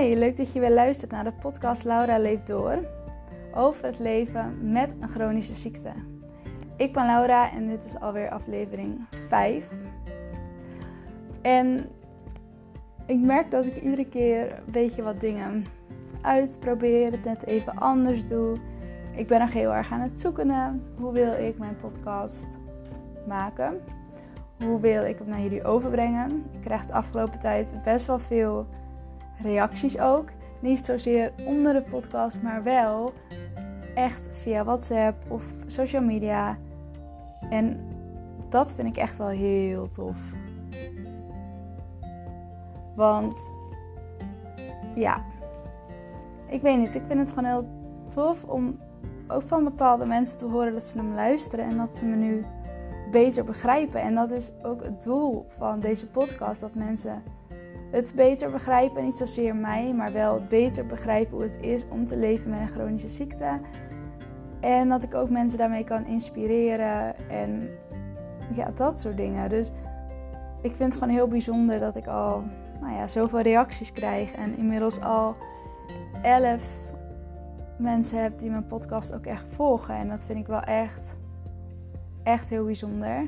Hey, leuk dat je weer luistert naar de podcast Laura Leeft Door over het leven met een chronische ziekte. Ik ben Laura en dit is alweer aflevering 5. En ik merk dat ik iedere keer een beetje wat dingen uitprobeer, het net even anders doe. Ik ben nog heel erg aan het zoeken hoe wil ik mijn podcast maken. Hoe wil ik hem naar jullie overbrengen? Ik krijg de afgelopen tijd best wel veel reacties ook. Niet zozeer onder de podcast, maar wel echt via WhatsApp of social media. En dat vind ik echt wel heel tof. Want ja, ik weet niet, ik vind het gewoon heel tof om ook van bepaalde mensen te horen dat ze naar me luisteren en dat ze me nu beter begrijpen. En dat is ook het doel van deze podcast: dat mensen het beter begrijpen. Niet zozeer mij, maar wel het beter begrijpen hoe het is om te leven met een chronische ziekte. En dat ik ook mensen daarmee kan inspireren en ja, dat soort dingen. Dus ik vind het gewoon heel bijzonder dat ik al nou ja, zoveel reacties krijg. En inmiddels al 11 mensen heb die mijn podcast ook echt volgen. En dat vind ik wel echt, echt heel bijzonder.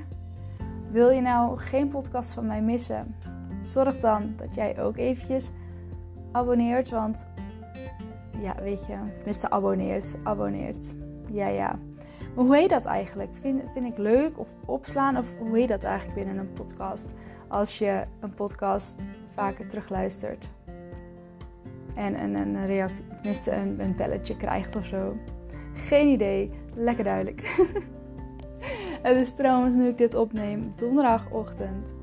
Wil je nou geen podcast van mij missen? Zorg dan dat jij ook eventjes abonneert. Want ja, weet je, tenminste abonneert, abonneert. Ja, ja. Maar hoe heet dat eigenlijk? Vind, vind ik leuk of opslaan? Of hoe heet dat eigenlijk binnen een podcast? Als je een podcast vaker terugluistert. En een, een reactie, tenminste een, een belletje krijgt of zo. Geen idee. Lekker duidelijk. Het is trouwens, nu ik dit opneem, donderdagochtend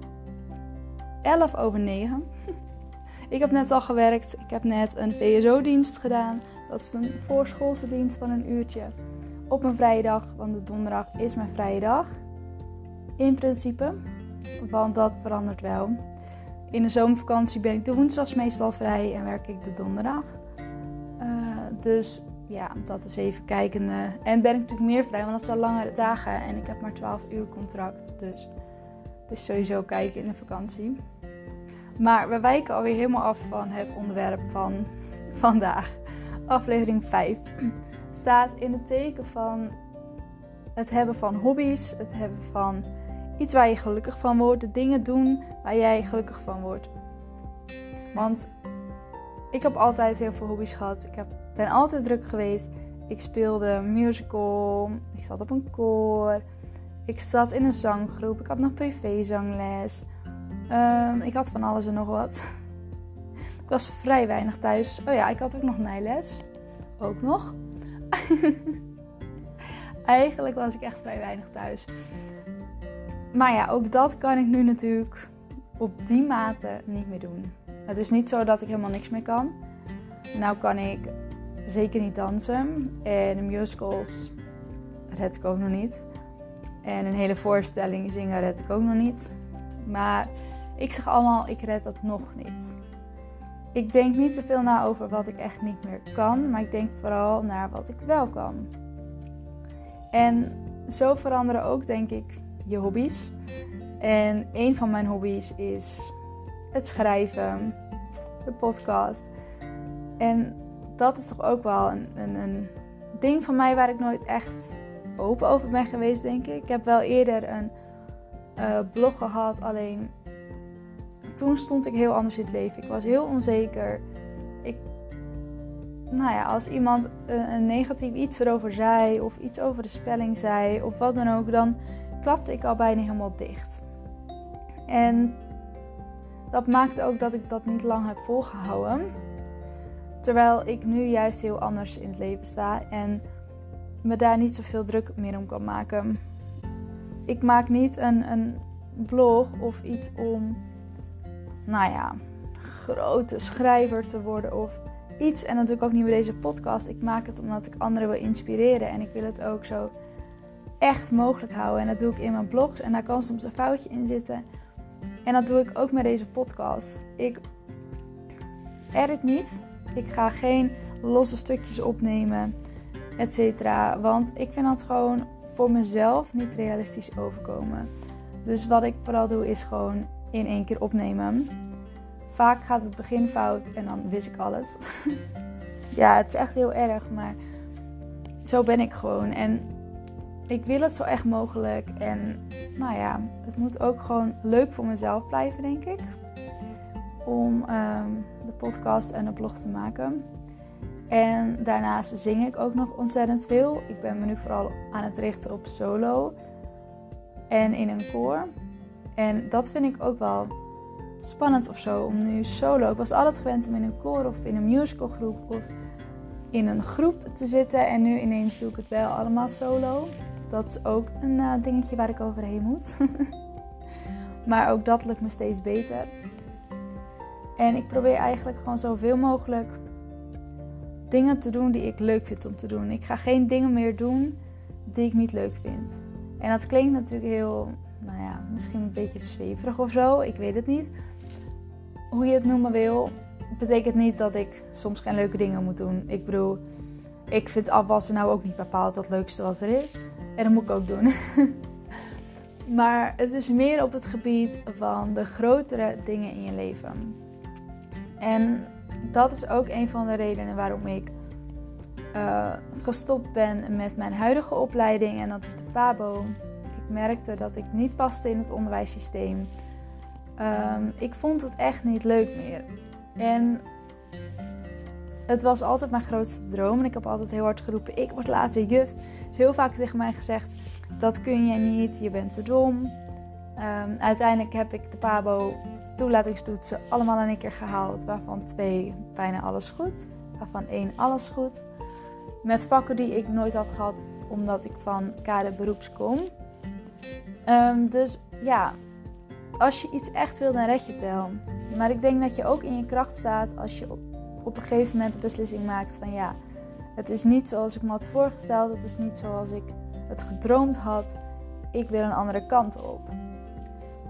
11 over 9. Ik heb net al gewerkt. Ik heb net een VSO-dienst gedaan. Dat is een voorschoolse dienst van een uurtje. Op een vrije dag, want de donderdag is mijn vrije dag. In principe, want dat verandert wel. In de zomervakantie ben ik de woensdags meestal vrij en werk ik de donderdag. Uh, dus ja, dat is even kijkende. En ben ik natuurlijk meer vrij, want dat zijn langere dagen en ik heb maar 12 uur contract. Dus het is sowieso kijken in de vakantie. Maar we wijken alweer helemaal af van het onderwerp van vandaag. Aflevering 5 staat in het teken van het hebben van hobby's, het hebben van iets waar je gelukkig van wordt, de dingen doen waar jij gelukkig van wordt. Want ik heb altijd heel veel hobby's gehad. Ik heb, ben altijd druk geweest. Ik speelde musical, ik zat op een koor, ik zat in een zanggroep, ik had nog privézangles. Um, ik had van alles en nog wat. ik was vrij weinig thuis. Oh ja, ik had ook nog nijles. Ook nog. Eigenlijk was ik echt vrij weinig thuis. Maar ja, ook dat kan ik nu natuurlijk op die mate niet meer doen. Het is niet zo dat ik helemaal niks meer kan. Nou kan ik zeker niet dansen. En de musicals red ik ook nog niet. En een hele voorstelling zingen red ik ook nog niet. Maar ik zeg allemaal, ik red dat nog niet. Ik denk niet zoveel na over wat ik echt niet meer kan, maar ik denk vooral naar wat ik wel kan. En zo veranderen ook, denk ik, je hobby's. En een van mijn hobby's is het schrijven, de podcast. En dat is toch ook wel een, een, een ding van mij waar ik nooit echt open over ben geweest, denk ik. Ik heb wel eerder een uh, blog gehad, alleen toen stond ik heel anders in het leven. Ik was heel onzeker. Ik, nou ja, als iemand een, negatief iets erover zei, of iets over de spelling zei, of wat dan ook, dan klapte ik al bijna helemaal dicht. En dat maakte ook dat ik dat niet lang heb volgehouden. Terwijl ik nu juist heel anders in het leven sta en me daar niet zoveel druk meer om kan maken. Ik maak niet een, een blog of iets om nou ja, grote schrijver te worden of iets. En ik ook niet bij deze podcast. Ik maak het omdat ik anderen wil inspireren. En ik wil het ook zo echt mogelijk houden. En dat doe ik in mijn blogs. En daar kan soms een foutje in zitten. En dat doe ik ook met deze podcast. Ik edit niet. Ik ga geen losse stukjes opnemen, et cetera. Want ik vind dat gewoon voor mezelf niet realistisch overkomen. Dus wat ik vooral doe is gewoon in één keer opnemen. vaak gaat het begin fout en dan wist ik alles. ja, het is echt heel erg, maar zo ben ik gewoon. En ik wil het zo echt mogelijk. En nou ja, het moet ook gewoon leuk voor mezelf blijven, denk ik. Om ehm, de podcast en de blog te maken. En daarnaast zing ik ook nog ontzettend veel. Ik ben me nu vooral aan het richten op solo en in een koor. En dat vind ik ook wel spannend of zo, om nu solo. Ik was altijd gewend om in een koor of in een musicalgroep of in een groep te zitten. En nu ineens doe ik het wel allemaal solo. Dat is ook een uh, dingetje waar ik overheen moet. maar ook dat lukt me steeds beter. En ik probeer eigenlijk gewoon zoveel mogelijk dingen te doen die ik leuk vind om te doen. Ik ga geen dingen meer doen die ik niet leuk vind. En dat klinkt natuurlijk heel, nou ja, misschien een beetje zweverig of zo. Ik weet het niet. Hoe je het noemen wil, betekent niet dat ik soms geen leuke dingen moet doen. Ik bedoel, ik vind afwassen nou ook niet bepaald het leukste wat er is. En dat moet ik ook doen. maar het is meer op het gebied van de grotere dingen in je leven. En dat is ook een van de redenen waarom ik uh, gestopt ben met mijn huidige opleiding. En dat is de PABO. Ik merkte dat ik niet paste in het onderwijssysteem. Ehm, ik vond het echt niet leuk meer. En het was altijd mijn grootste droom. En ik heb altijd heel hard geroepen: ik word later juf. Er is heel vaak tegen mij gezegd: dat kun je niet, je bent te dom. Ehm, uiteindelijk heb ik de PABO toelatingstoetsen allemaal in een keer gehaald. Waarvan twee bijna alles goed. Waarvan één alles goed. Met vakken die ik nooit had gehad omdat ik van kader beroeps kom. Ehm, dus ja, als je iets echt wil, dan red je het wel. Maar ik denk dat je ook in je kracht staat als je op, op een gegeven moment de beslissing maakt van ja, het is niet zoals ik me had voorgesteld, het is niet zoals ik het gedroomd had. Ik wil een andere kant op.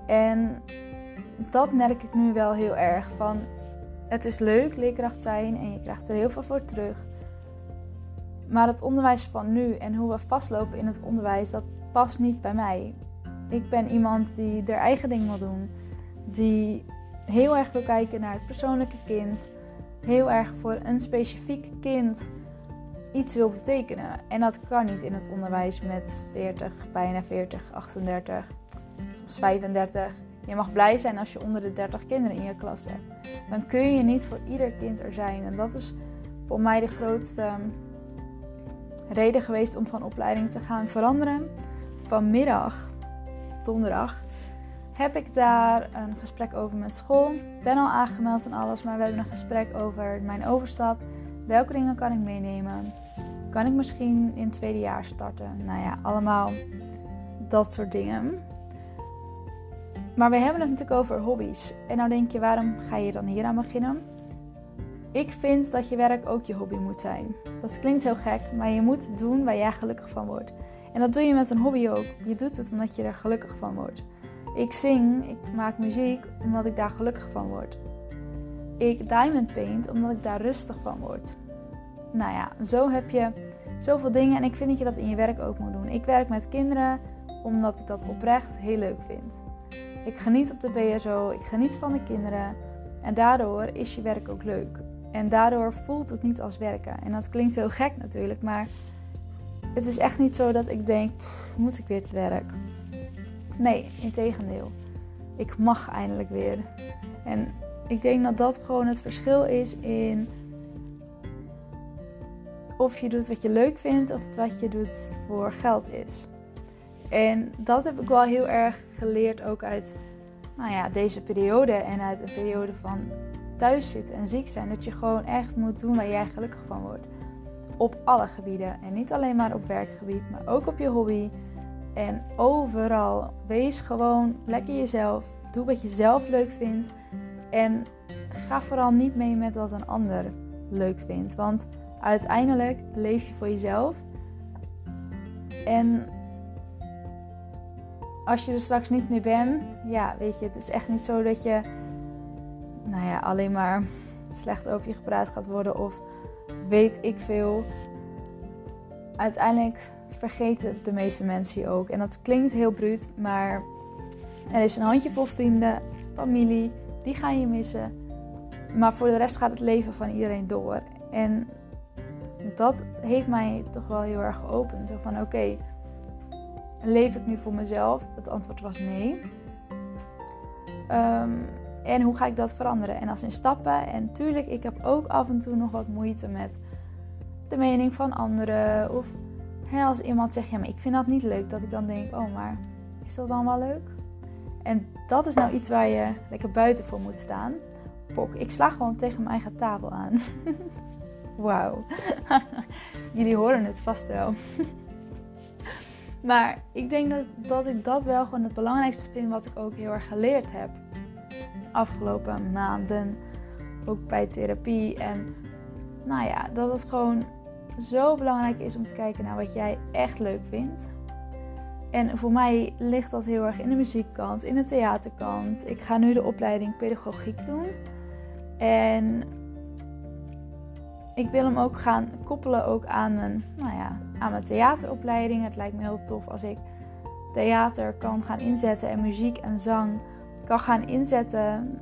En dat merk ik nu wel heel erg. Van het is leuk leerkracht zijn en je krijgt er heel veel voor terug. Maar het onderwijs van nu en hoe we vastlopen in het onderwijs, dat past niet bij mij. Ik ben iemand die er eigen ding wil doen. Die heel erg wil kijken naar het persoonlijke kind. Heel erg voor een specifiek kind iets wil betekenen. En dat kan niet in het onderwijs met 40, bijna 40, 38, soms 35. Je mag blij zijn als je onder de 30 kinderen in je klas hebt. Dan kun je niet voor ieder kind er zijn. En dat is voor mij de grootste reden geweest om van opleiding te gaan veranderen. Vanmiddag, donderdag, heb ik daar een gesprek over met school. Ik ben al aangemeld en alles, maar we hebben een gesprek over mijn overstap. Welke dingen kan ik meenemen? Kan ik misschien in het tweede jaar starten? Nou ja, allemaal dat soort dingen. Maar we hebben het natuurlijk over hobby's. En nou denk je, waarom ga je dan hier aan beginnen? Ik vind dat je werk ook je hobby moet zijn. Dat klinkt heel gek, maar je moet doen waar jij gelukkig van wordt. En dat doe je met een hobby ook. Je doet het omdat je er gelukkig van wordt. Ik zing, ik maak muziek omdat ik daar gelukkig van word. Ik diamond paint omdat ik daar rustig van word. Nou ja, zo heb je zoveel dingen en ik vind dat je dat in je werk ook moet doen. Ik werk met kinderen omdat ik dat oprecht heel leuk vind. Ik geniet op de BSO, ik geniet van de kinderen en daardoor is je werk ook leuk. En daardoor voelt het niet als werken. En dat klinkt heel gek natuurlijk, maar het is echt niet zo dat ik denk, moet ik weer te werk? Nee, integendeel. Ik mag eindelijk weer. En ik denk dat dat gewoon het verschil is in of je doet wat je leuk vindt of wat je doet voor geld is. En dat heb ik wel heel erg geleerd ook uit nou ja, deze periode en uit een periode van thuis zitten en ziek zijn. Dat je gewoon echt moet doen waar jij gelukkig van wordt. Op alle gebieden. En niet alleen maar op werkgebied, maar ook op je hobby. En overal. Wees gewoon lekker jezelf. Doe wat je zelf leuk vindt. En ga vooral niet mee met wat een ander leuk vindt. Want uiteindelijk leef je voor jezelf. En als je er straks niet meer bent, ja, weet je, het is echt niet zo dat je nou ja, alleen maar slecht over je gepraat gaat worden of weet ik veel. Uiteindelijk vergeten de meeste mensen je ook. En dat klinkt heel bruut, maar er is een handjevol vrienden, familie, die gaan je missen. maar voor de rest gaat het leven van iedereen door. En dat heeft mij toch wel heel erg geopend. Zo van oké, leef ik nu voor mezelf? Het antwoord was nee. Ehm, en hoe ga ik dat veranderen? En als in stappen. En tuurlijk, ik heb ook af en toe nog wat moeite met de mening van anderen. Of hè, als iemand zegt, ja, maar ik vind dat niet leuk. Dat ik dan denk, oh, maar is dat dan wel leuk? En dat is nou iets waar je lekker buiten voor moet staan. Pok, ik sla gewoon tegen mijn eigen tafel aan. Wauw. Jullie horen het vast wel. maar ik denk dat, dat ik dat wel gewoon het belangrijkste vind wat ik ook heel erg geleerd heb. Afgelopen maanden. Ook bij therapie. En nou ja, dat het gewoon zo belangrijk is om te kijken naar wat jij echt leuk vindt. En voor mij ligt dat heel erg in de muziekkant, in de theaterkant. Ik ga nu de opleiding pedagogiek doen. En ik wil hem ook gaan koppelen ook aan mijn, nou ja, aan mijn theateropleiding. Het lijkt me heel tof als ik theater kan gaan inzetten en muziek en zang kan gaan inzetten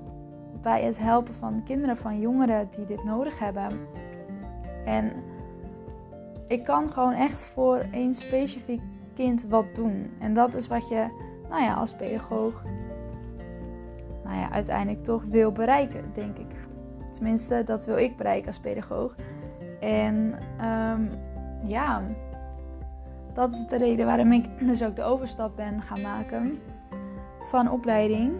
bij het helpen van kinderen, van jongeren die dit nodig hebben. En ik kan gewoon echt voor één specifiek kind wat doen. En dat is wat je, nou ja, als pedagoog, nou ja, uiteindelijk toch wil bereiken, denk ik. Tenminste, dat wil ik bereiken als pedagoog. En ehm, ja, dat is de reden waarom ik dus ook de overstap ben gaan maken van opleiding.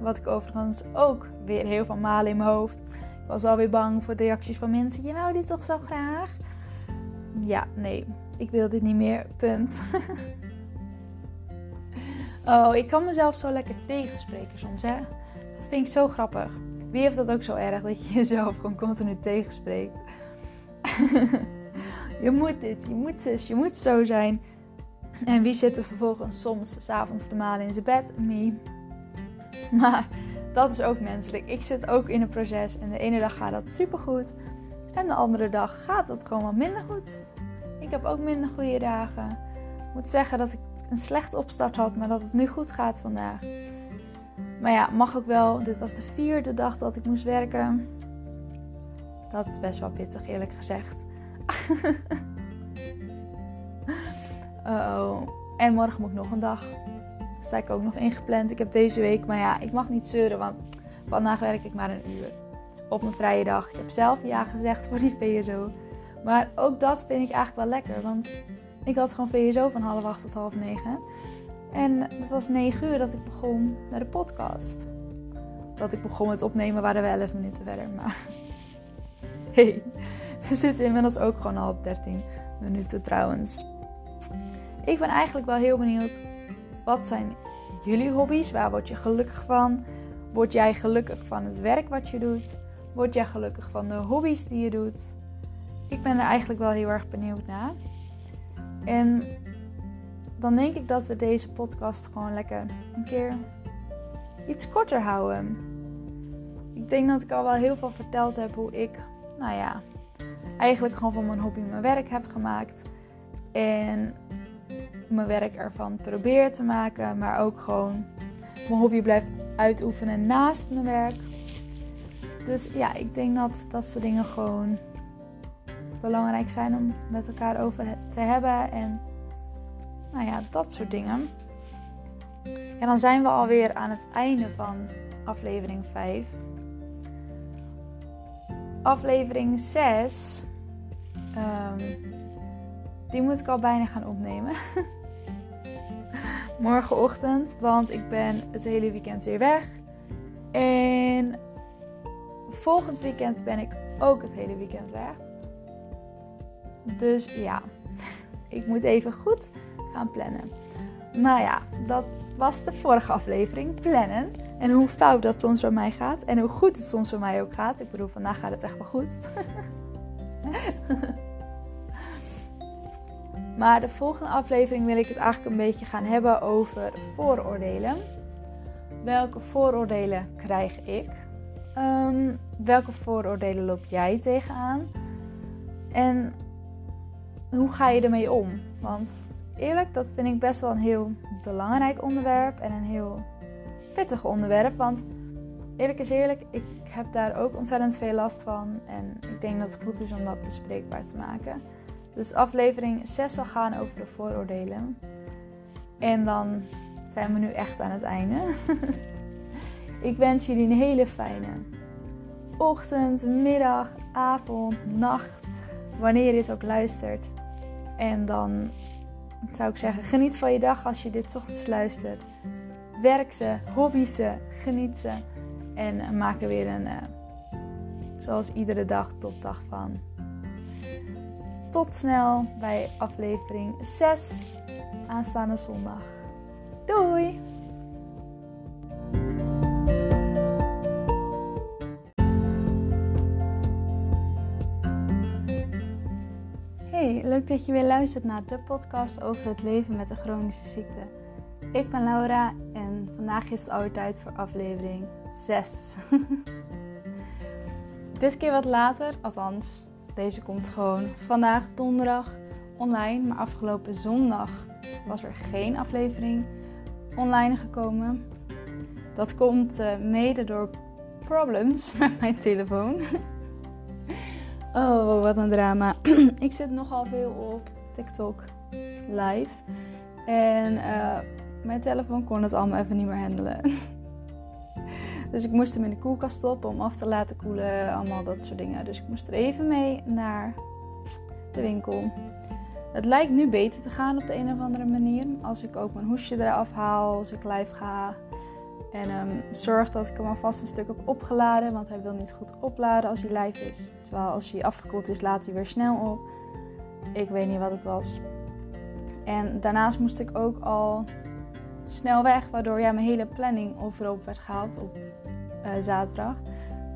Wat ik overigens ook weer heel van malen in mijn hoofd. Ik was alweer bang voor de reacties van mensen. Je wou dit toch zo graag? Ja, nee, ik wil dit niet meer. Punt. oh, ik kan mezelf zo lekker tegenspreken soms, hè? Dat vind ik zo grappig. Wie heeft dat ook zo erg dat je jezelf gewoon continu tegenspreekt? je moet dit, je moet zus, je moet zo zijn. En wie zit er vervolgens soms s'avonds te malen in zijn bed? Me. Maar dat is ook menselijk. Ik zit ook in een proces en de ene dag gaat dat supergoed. En de andere dag gaat dat gewoon wat minder goed. Ik heb ook minder goede dagen. Ik moet zeggen dat ik een slechte opstart had, maar dat het nu goed gaat vandaag. Maar ja, mag ook wel. Dit was de vierde dag dat ik moest werken. Dat is best wel pittig, eerlijk gezegd. oh. En morgen moet ik nog een dag. Sta ik ook nog ingepland. Ik heb deze week, maar ja, ik mag niet zeuren, want vandaag werk ik maar een uur. Op mijn vrije dag. Ik heb zelf ja gezegd voor die VSO. Maar ook dat vind ik eigenlijk wel lekker, want ik had gewoon VSO van half acht tot half negen. En het was negen uur dat ik begon met de podcast. Dat ik begon met opnemen waren we elf minuten verder, maar hey, we zitten inmiddels ook gewoon al op 13 minuten trouwens. Ik ben eigenlijk wel heel benieuwd, wat zijn jullie hobby's? Waar word je gelukkig van? Word jij gelukkig van het werk wat je doet? Word jij gelukkig van de hobby's die je doet? Ik ben er eigenlijk wel heel erg benieuwd naar. En dan denk ik dat we deze podcast gewoon lekker een keer iets korter houden. Ik denk dat ik al wel heel veel verteld heb hoe ik nou ja, eigenlijk gewoon van mijn hobby mijn werk heb gemaakt. En mijn werk ervan probeer te maken, maar ook gewoon mijn hobby blijf uitoefenen naast mijn werk. Dus ja, ik denk dat dat soort dingen gewoon belangrijk zijn om met elkaar over te hebben. En nou ja, dat soort dingen. En dan zijn we alweer aan het einde van aflevering 5 aflevering 6. Ehm, die moet ik al bijna gaan opnemen. Morgenochtend, want ik ben het hele weekend weer weg. En volgend weekend ben ik ook het hele weekend weg. Dus ja, ik moet even goed gaan plannen. Maar ja, dat was de vorige aflevering, plannen. En hoe fout dat soms bij mij gaat. En hoe goed het soms bij mij ook gaat. Ik bedoel, vandaag gaat het echt wel goed. maar de volgende aflevering wil ik het eigenlijk een beetje gaan hebben over vooroordelen. Welke vooroordelen krijg ik? Ehm, welke vooroordelen loop jij tegenaan? En hoe ga je ermee om? Want eerlijk, dat vind ik best wel een heel belangrijk onderwerp en een heel pittig onderwerp. Want eerlijk is eerlijk, ik heb daar ook ontzettend veel last van. En ik denk dat het goed is om dat bespreekbaar te maken. Dus aflevering 6 zal gaan over de vooroordelen. En dan zijn we nu echt aan het einde. ik wens jullie een hele fijne ochtend, middag, avond, nacht. Wanneer je dit ook luistert. En dan zou ik zeggen, geniet van je dag als je dit ochtends luistert. Werk ze, hobby ze, geniet ze. En maak er weer een, uh, zoals iedere dag, topdag van. Tot snel bij aflevering 6 aanstaande zondag. Doei! Hey, leuk dat je weer luistert naar de podcast over het leven met een chronische ziekte. Ik ben Laura en vandaag is het alweer tijd voor aflevering 6. Dit keer wat later, althans, deze komt gewoon vandaag donderdag online. Maar afgelopen zondag was er geen aflevering online gekomen. Dat komt uh, mede door problems met mijn telefoon. oh, wat een drama. ik zit nogal veel op TikTok live. En uh, mijn telefoon kon het allemaal even niet meer handelen. dus ik moest hem in de koelkast stoppen om af te laten koelen. Allemaal dat soort dingen. Dus ik moest er even mee naar de winkel. Het lijkt nu beter te gaan op de een of andere manier. Als ik ook mijn hoesje eraf haal, als ik live ga. En um, zorg dat ik hem alvast een stuk heb opgeladen. Want hij wil niet goed opladen als hij live is. Terwijl als hij afgekoeld is, laat hij weer snel op. Ik weet niet wat het was. En daarnaast moest ik ook al snel weg, waardoor ja, mijn hele planning overhoop werd gehaald op uh, zaterdag.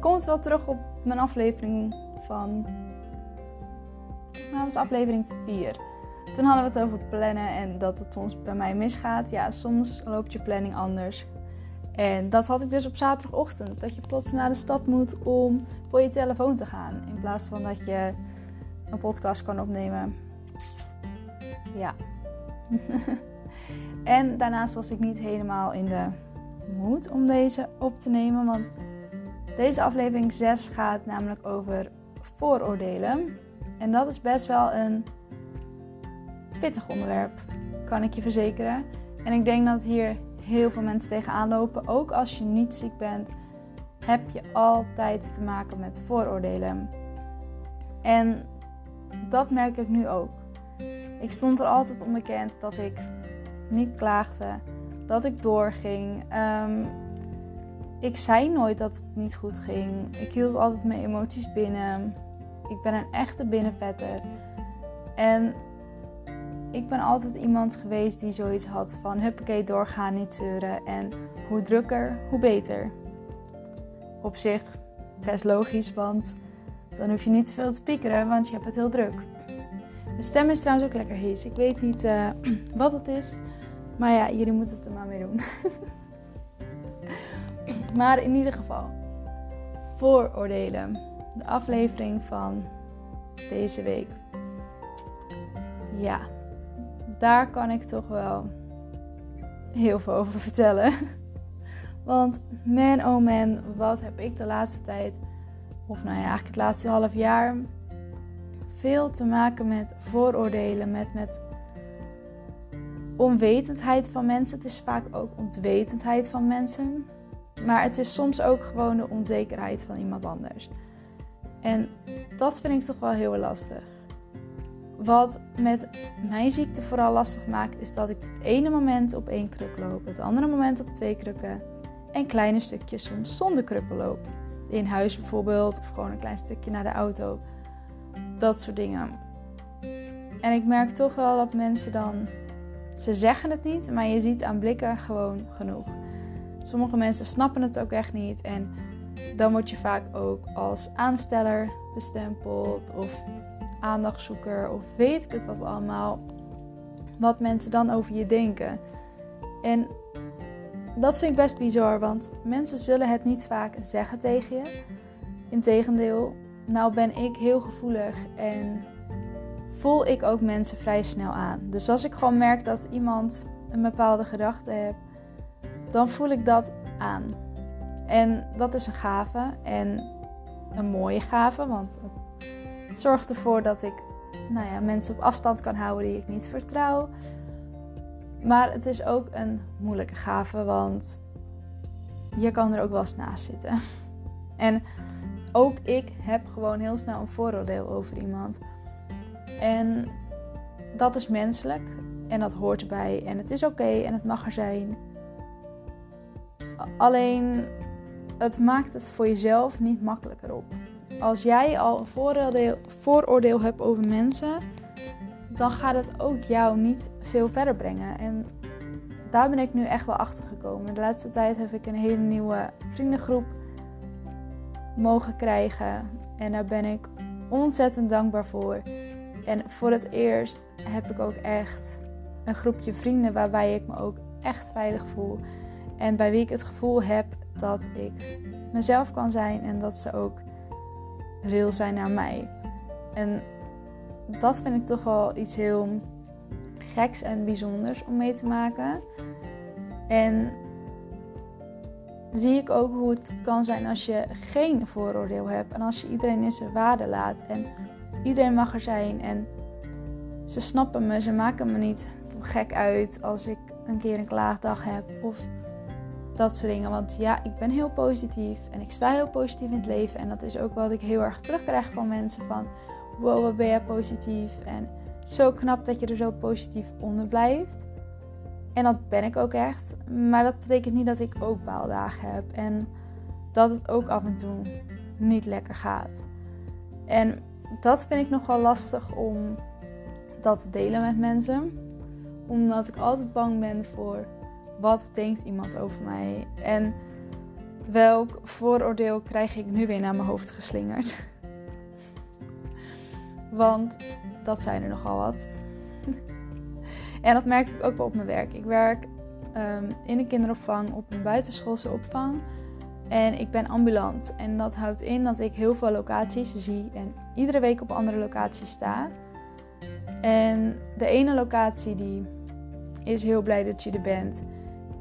Komt wel terug op mijn aflevering van. Nou, was aflevering 4. Toen hadden we het over plannen en dat het soms bij mij misgaat. Ja, soms loopt je planning anders. En dat had ik dus op zaterdagochtend. Dat je plots naar de stad moet om voor je telefoon te gaan. In plaats van dat je een podcast kan opnemen. Ja. En daarnaast was ik niet helemaal in de moed om deze op te nemen. Want deze aflevering 6 gaat namelijk over vooroordelen. En dat is best wel een pittig onderwerp, kan ik je verzekeren. En ik denk dat hier heel veel mensen tegenaan lopen. Ook als je niet ziek bent, heb je altijd te maken met vooroordelen. En dat merk ik nu ook. Ik stond er altijd onbekend dat ik niet klaagde, dat ik doorging. Um, ik zei nooit dat het niet goed ging. Ik hield altijd mijn emoties binnen. Ik ben een echte binnenvetter. En ik ben altijd iemand geweest die zoiets had van huppakee doorgaan, niet zeuren. En hoe drukker, hoe beter. Op zich best logisch, want dan hoef je niet te veel te piekeren, want je hebt het heel druk. De stem is trouwens ook lekker hees. Ik weet niet uh, wat het is. Maar ja, jullie moeten het er maar mee doen. maar in ieder geval, vooroordelen. De aflevering van deze week. Ja, daar kan ik toch wel heel veel over vertellen. Want man oh man, wat heb ik de laatste tijd, of nou ja, eigenlijk het laatste half jaar, veel te maken met vooroordelen, met, met onwetendheid van mensen. Het is vaak ook ontwetendheid van mensen. Maar het is soms ook gewoon de onzekerheid van iemand anders. En dat vind ik toch wel heel lastig. Wat met mijn ziekte vooral lastig maakt, is dat ik het ene moment op één kruk loop, het andere moment op twee krukken en kleine stukjes soms zonder krukken loop. In huis bijvoorbeeld, of gewoon een klein stukje naar de auto. Dat soort dingen. En ik merk toch wel dat mensen dan ze zeggen het niet, maar je ziet aan blikken gewoon genoeg. Sommige mensen snappen het ook echt niet. En dan word je vaak ook als aansteller bestempeld of aandachtzoeker of weet ik het wat allemaal. Wat mensen dan over je denken. En dat vind ik best bizar, want mensen zullen het niet vaak zeggen tegen je. Integendeel, nou ben ik heel gevoelig en voel ik ook mensen vrij snel aan. Dus als ik gewoon merk dat iemand een bepaalde gedachte heeft, dan voel ik dat aan. En dat is een gave en een mooie gave, want het zorgt ervoor dat ik nou ja, mensen op afstand kan houden die ik niet vertrouw. Maar het is ook een moeilijke gave, want je kan er ook wel eens naast zitten. En ook ik heb gewoon heel snel een vooroordeel over iemand. En dat is menselijk en dat hoort erbij. En het is oké en het mag er zijn. Alleen het maakt het voor jezelf niet makkelijker op. Als jij al een vooroordeel, vooroordeel hebt over mensen, dan gaat het ook jou niet veel verder brengen. En daar ben ik nu echt wel achter gekomen. De laatste tijd heb ik een hele nieuwe vriendengroep mogen krijgen. En daar ben ik ontzettend dankbaar voor. En voor het eerst heb ik ook echt een groepje vrienden waarbij ik me ook echt veilig voel. En bij wie ik het gevoel heb dat ik mezelf kan zijn en dat ze ook real zijn naar mij. En dat vind ik toch wel iets heel geks en bijzonders om mee te maken. En zie ik ook hoe het kan zijn als je geen vooroordeel hebt en als je iedereen in zijn waarde laat en iedereen mag er zijn en ze snappen me, ze maken me niet gek uit als ik een keer een klaagdag heb of dat soort dingen. Want ja, ik ben heel positief en ik sta heel positief in het leven. En dat is ook wat ik heel erg terugkrijg van mensen van... Wow, wat ben jij positief. En zo knap dat je er zo positief onder blijft. En dat ben ik ook echt. Maar dat betekent niet dat ik ook baaldagen heb. En dat het ook af en toe niet lekker gaat. En dat vind ik nogal lastig om dat te delen met mensen. Omdat ik altijd bang ben voor wat denkt iemand over mij? En welk vooroordeel krijg ik nu weer naar mijn hoofd geslingerd? Want dat zijn er nogal wat. en dat merk ik ook wel op mijn werk. Ik werk um, in een kinderopvang op een buitenschoolse opvang. En ik ben ambulant. En dat houdt in dat ik heel veel locaties zie en iedere week op andere locaties sta. En de ene locatie die is heel blij dat je er bent.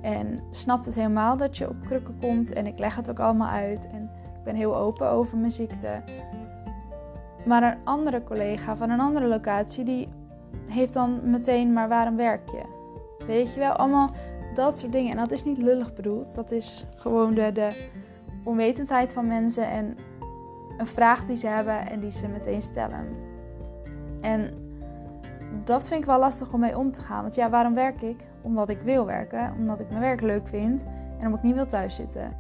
En snapt het helemaal dat je op krukken komt. En ik leg het ook allemaal uit. En ik ben heel open over mijn ziekte. Maar een andere collega van een andere locatie, die heeft dan meteen, maar waarom werk je? Weet je wel, allemaal dat soort dingen. En dat is niet lullig bedoeld. Dat is gewoon de, de onwetendheid van mensen en een vraag die ze hebben en die ze meteen stellen. En dat vind ik wel lastig om mee om te gaan. Want ja, waarom werk ik? Omdat ik wil werken, omdat ik mijn werk leuk vind en omdat ik niet wil thuiszitten.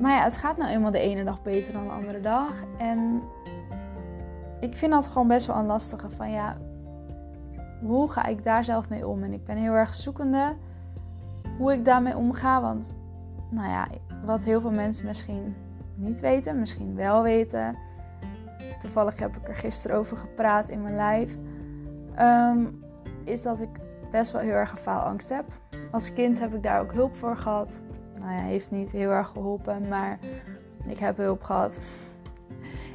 Maar ja, het gaat nou eenmaal de ene dag beter dan de andere dag. En ik vind dat gewoon best wel een lastige van ja, hoe ga ik daar zelf mee om? En ik ben heel erg zoekende hoe ik daarmee omga. Want nou ja, wat heel veel mensen misschien niet weten, misschien wel weten. Toevallig heb ik er gisteren over gepraat in mijn live. Ehm, is dat ik best wel heel erg faalangst heb. Als kind heb ik daar ook hulp voor gehad. Nou ja, heeft niet heel erg geholpen, maar ik heb hulp gehad.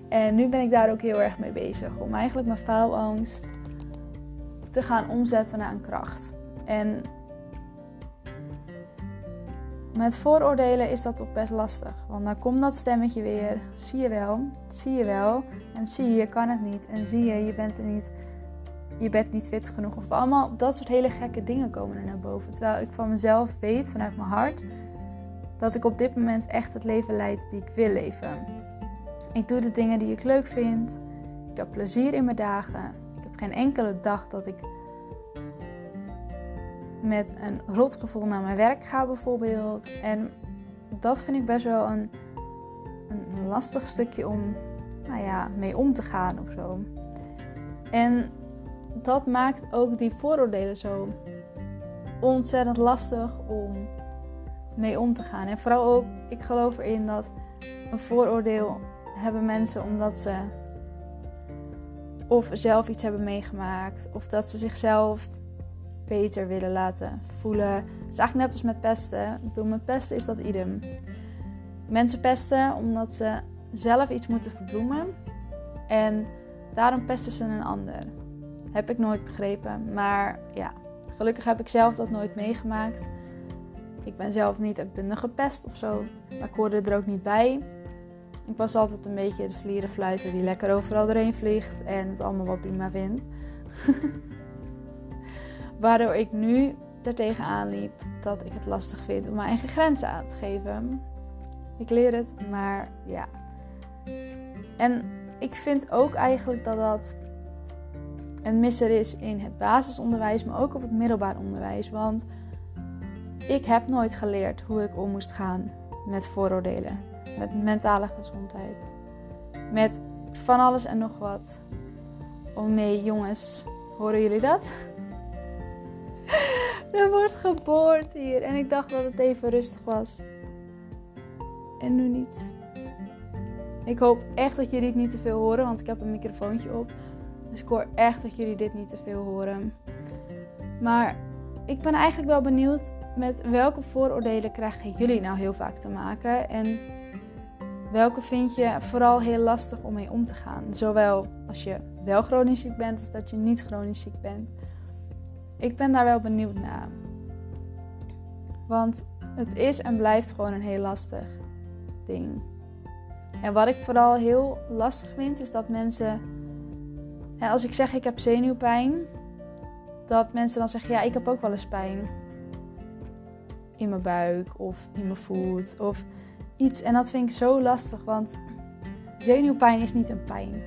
En nu ben ik daar ook heel erg mee bezig. Om eigenlijk mijn faalangst te gaan omzetten naar een kracht. En met vooroordelen is dat toch best lastig. Want dan komt dat stemmetje weer. Zie je wel, zie je wel. En zie je, je kan het niet. En zie je, je bent er niet je bent niet fit genoeg. Of allemaal dat soort hele gekke dingen komen er naar boven. Terwijl ik van mezelf weet, vanuit mijn hart, dat ik op dit moment echt het leven leid die ik wil leven. Ik doe de dingen die ik leuk vind. Ik heb plezier in mijn dagen. Ik heb geen enkele dag dat ik met een rotgevoel naar mijn werk ga bijvoorbeeld. En dat vind ik best wel een, een lastig stukje om nou ja, mee om te gaan of zo. En dat maakt ook die vooroordelen zo ontzettend lastig om mee om te gaan. En vooral ook, ik geloof erin dat een vooroordeel hebben mensen omdat ze of zelf iets hebben meegemaakt of dat ze zichzelf beter willen laten voelen. Het is eigenlijk net als met pesten. Ik bedoel, met pesten is dat idem. Mensen pesten omdat ze zelf iets moeten verbloemen en daarom pesten ze een ander. Heb ik nooit begrepen. Maar ja, gelukkig heb ik zelf dat nooit meegemaakt. Ik ben zelf niet uitbundig gepest of zo, maar ik hoorde er ook niet bij. Ik was altijd een beetje de vlierenfluiter die lekker overal doorheen vliegt en het allemaal wel prima vindt. Waardoor ik nu er tegenaan liep dat ik het lastig vind om mijn eigen grenzen aan te geven. Ik leer het, maar ja. En ik vind ook eigenlijk dat dat een misser is in het basisonderwijs, maar ook op het middelbaar onderwijs. Want ik heb nooit geleerd hoe ik om moest gaan met vooroordelen, met mentale gezondheid, met van alles en nog wat. Oh nee, jongens, horen jullie dat? Er wordt geboord hier en ik dacht dat het even rustig was. En nu niet. Ik hoop echt dat jullie het niet te veel horen, want ik heb een microfoontje op. Dus ik hoor echt dat jullie dit niet te veel horen. Maar ik ben eigenlijk wel benieuwd met welke vooroordelen krijgen jullie nou heel vaak te maken? En welke vind je vooral heel lastig om mee om te gaan? Zowel als je wel chronisch ziek bent als dat je niet chronisch ziek bent. Ik ben daar wel benieuwd naar. Want het is en blijft gewoon een heel lastig ding. En wat ik vooral heel lastig vind, is dat mensen. als ik zeg ik heb zenuwpijn, dat mensen dan zeggen: ja, ik heb ook wel eens pijn. In mijn buik of in mijn voet of iets. En dat vind ik zo lastig, want zenuwpijn is niet een pijn.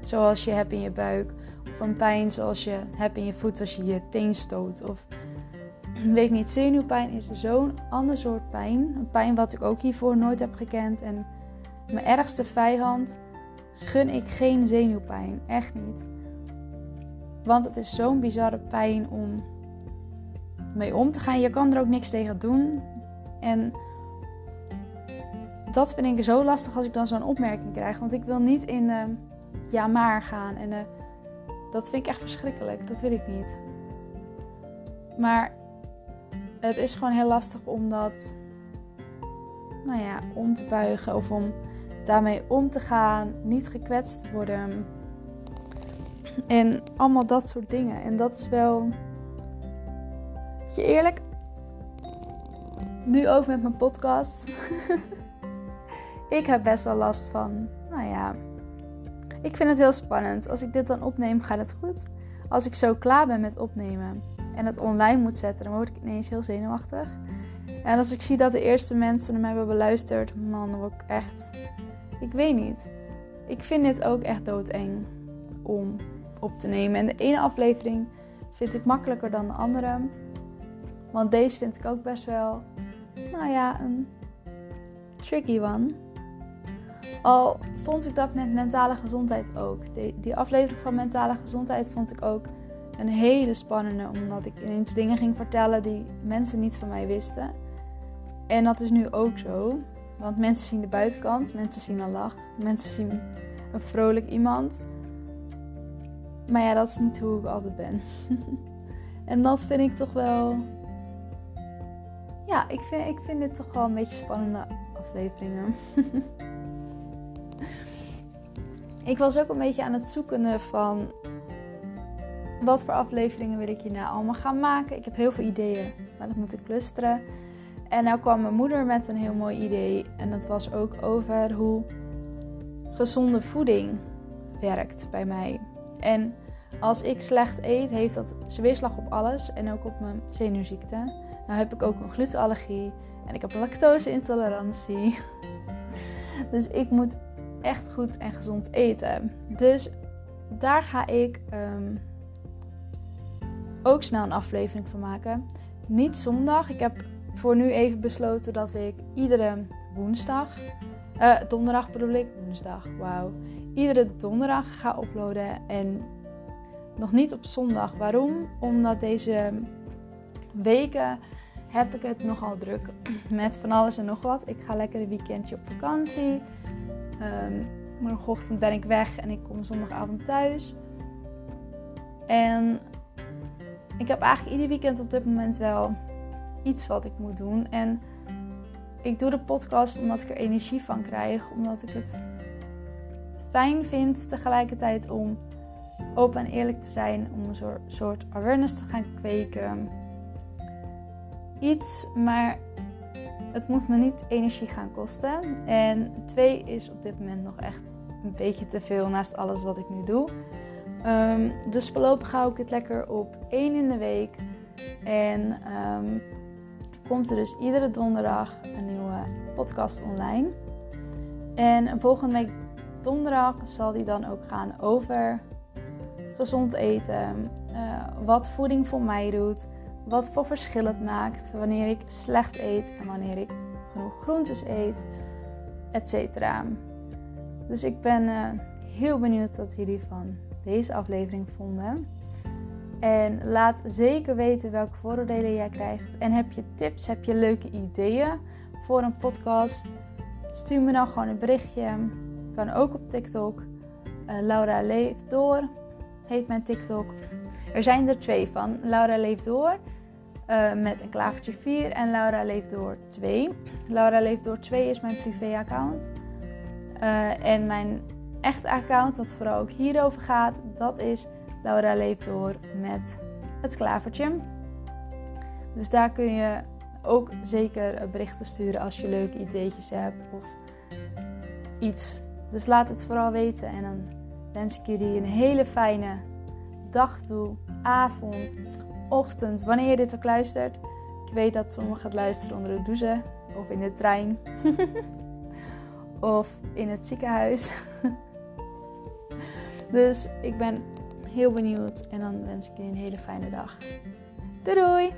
Zoals je hebt in je buik. Een pijn zoals je hebt in je voet als je je teen stoot. Of weet niet, zenuwpijn is zo'n ander soort pijn. Een pijn wat ik ook hiervoor nooit heb gekend. En mijn ergste vijand gun ik geen zenuwpijn. Echt niet. Want het is zo'n bizarre pijn om mee om te gaan. Je kan er ook niks tegen doen. En dat vind ik zo lastig als ik dan zo'n opmerking krijg. Want ik wil niet in uh, ja maar gaan. En uh, dat vind ik echt verschrikkelijk. Dat wil ik niet. Maar het is gewoon heel lastig om dat nou ja, om te buigen of om daarmee om te gaan, niet gekwetst worden. En allemaal dat soort dingen. En dat is wel. Je eerlijk. Nu ook met mijn podcast. ik heb best wel last van. Nou ja. Ik vind het heel spannend. Als ik dit dan opneem, gaat het goed. Als ik zo klaar ben met opnemen en het online moet zetten, dan word ik ineens heel zenuwachtig. En als ik zie dat de eerste mensen hem hebben beluisterd, man, dan word ik echt ik weet niet. Ik vind dit ook echt doodeng om op te nemen. En de ene aflevering vind ik makkelijker dan de andere. Want deze vind ik ook best wel, nou ja, een tricky one. Al vond ik dat met mentale gezondheid ook. Die, die aflevering van mentale gezondheid vond ik ook een hele spannende. Omdat ik ineens dingen ging vertellen die mensen niet van mij wisten. En dat is nu ook zo. Want mensen zien de buitenkant, mensen zien een lach, mensen zien een vrolijk iemand. Maar ja, dat is niet hoe ik altijd ben. en dat vind ik toch wel. Ja, ik vind, ik vind dit toch wel een beetje spannende afleveringen. ik was ook een beetje aan het zoeken van. Wat voor afleveringen wil ik je nou allemaal gaan maken? Ik heb heel veel ideeën, maar dat moet ik clusteren. En nou kwam mijn moeder met een heel mooi idee. En dat was ook over hoe gezonde voeding werkt bij mij. En als ik slecht eet, heeft dat weerslag op alles en ook op mijn zenuwziekte. Nou heb ik ook een glutenallergie en ik heb een lactose-intolerantie. Dus ik moet echt goed en gezond eten. Dus daar ga ik um, ook snel een aflevering van maken. Niet zondag. Ik heb voor nu even besloten dat ik iedere woensdag, uh, donderdag bedoel ik, woensdag, wauw. Iedere donderdag ga uploaden en nog niet op zondag. Waarom? Omdat deze weken heb ik het nogal druk met van alles en nog wat. Ik ga lekker een weekendje op vakantie. Um, morgenochtend ben ik weg en ik kom zondagavond thuis. En ik heb eigenlijk ieder weekend op dit moment wel iets wat ik moet doen. En ik doe de podcast omdat ik er energie van krijg. Omdat ik het fijn vind tegelijkertijd om open en eerlijk te zijn. Om een soort, soort awareness te gaan kweken. iets, maar het moet me niet energie gaan kosten. En twee is op dit moment nog echt een beetje te veel naast alles wat ik nu doe. Um, dus voorlopig hou ik het lekker op één in de week. En um, komt er dus iedere donderdag een nieuwe podcast online. En volgende week donderdag zal die dan ook gaan over gezond eten. Uh, wat voeding voor mij doet. Wat voor verschil het maakt wanneer ik slecht eet en wanneer ik genoeg groentes eet, etc. Dus ik ben uh, heel benieuwd wat jullie van deze aflevering vonden. En laat zeker weten welke vooroordelen jij krijgt. En heb je tips, heb je leuke ideeën voor een podcast? Stuur me dan gewoon een berichtje. Kan ook op TikTok. Uh, Laura leeft door heet mijn TikTok. Er zijn er twee van. Laura leeft door uh, met een klavertje 4 en Laura leeft door 2. Laura leeft door 2 is mijn privé-account. Uh, en mijn echte account, dat vooral ook hierover gaat, dat is Laura leeft door met het klavertje. Dus daar kun je ook zeker berichten sturen als je leuke ideetjes hebt of iets. Dus laat het vooral weten en dan wens ik jullie een hele fijne dag toe, avond, ochtend, wanneer je dit ook luistert. Ik weet dat sommigen het luisteren onder de douche of in de trein of in het ziekenhuis. dus ik ben heel benieuwd en dan wens ik je een hele fijne dag. Doei doei!